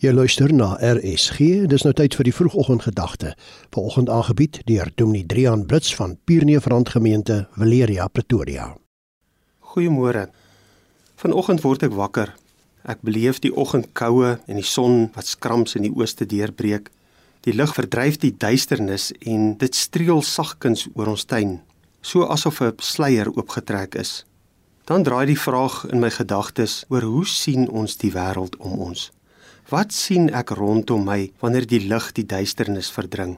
Jy luister na RSG. Dis nou tyd vir die vroegoggendgedagte. Vanoggend aangebied deur Dominee Drian Brits van Pierneefrand Gemeente, Valeria, Pretoria. Goeiemôre. Vanoggend word ek wakker. Ek beleef die oggendkoue en die son wat skrams in die ooste deurbreek. Die lig verdryf die duisternis en dit streel sagkens oor ons tuin, so asof 'n sluier oopgetrek is. Dan draai die vraag in my gedagtes oor hoe sien ons die wêreld om ons? Wat sien ek rondom my wanneer die lig die duisternis verdring?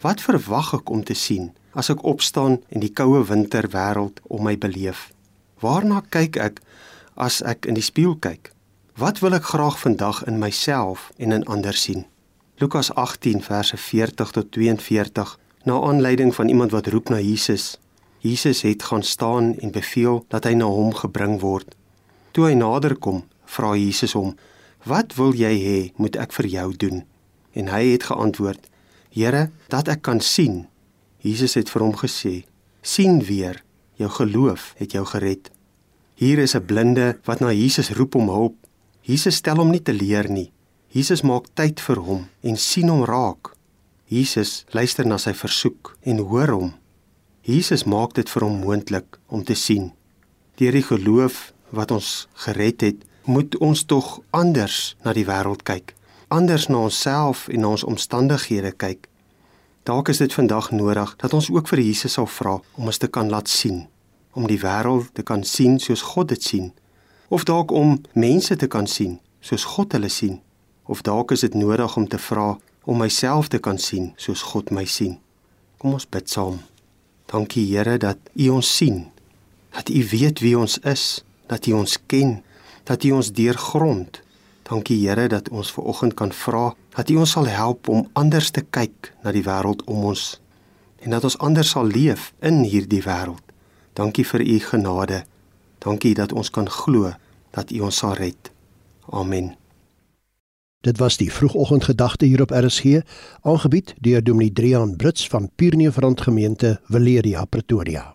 Wat verwag ek om te sien as ek opstaan en die koue winterwêreld om my beleef? Waarna kyk ek as ek in die spieël kyk? Wat wil ek graag vandag in myself en in ander sien? Lukas 18 verse 40 tot 42 na aanleiding van iemand wat roep na Jesus. Jesus het gaan staan en beveel dat hy na hom gebring word. Toe hy nader kom, vra Jesus hom: Wat wil jy hê moet ek vir jou doen? En hy het geantwoord: Here, dat ek kan sien. Jesus het vir hom gesê: Sien weer, jou geloof het jou gered. Hier is 'n blinde wat na Jesus roep om hulp. Jesus stel hom nie te leer nie. Jesus maak tyd vir hom en sien hom raak. Jesus luister na sy versoek en hoor hom. Jesus maak dit vir hom moontlik om te sien. Deur die geloof wat ons gered het, moet ons tog anders na die wêreld kyk, anders na onsself en na ons omstandighede kyk. Dalk is dit vandag nodig dat ons ook vir Jesus sal vra om ons te kan laat sien, om die wêreld te kan sien soos God dit sien, of dalk om mense te kan sien soos God hulle sien, of dalk is dit nodig om te vra om myself te kan sien soos God my sien. Kom ons bid saam. Dankie Here dat U ons sien, dat U weet wie ons is, dat U ons ken dat U ons deurgrond. Dankie Here dat ons ver oggend kan vra dat U ons sal help om anders te kyk na die wêreld om ons en dat ons anders sal leef in hierdie wêreld. Dankie vir U genade. Dankie dat ons kan glo dat U ons sal red. Amen. Dit was die vroegoggendgedagte hier op RSG, aangebied deur Dominee Drian Brits van Pierneefrand Gemeente, Valeria, Pretoria.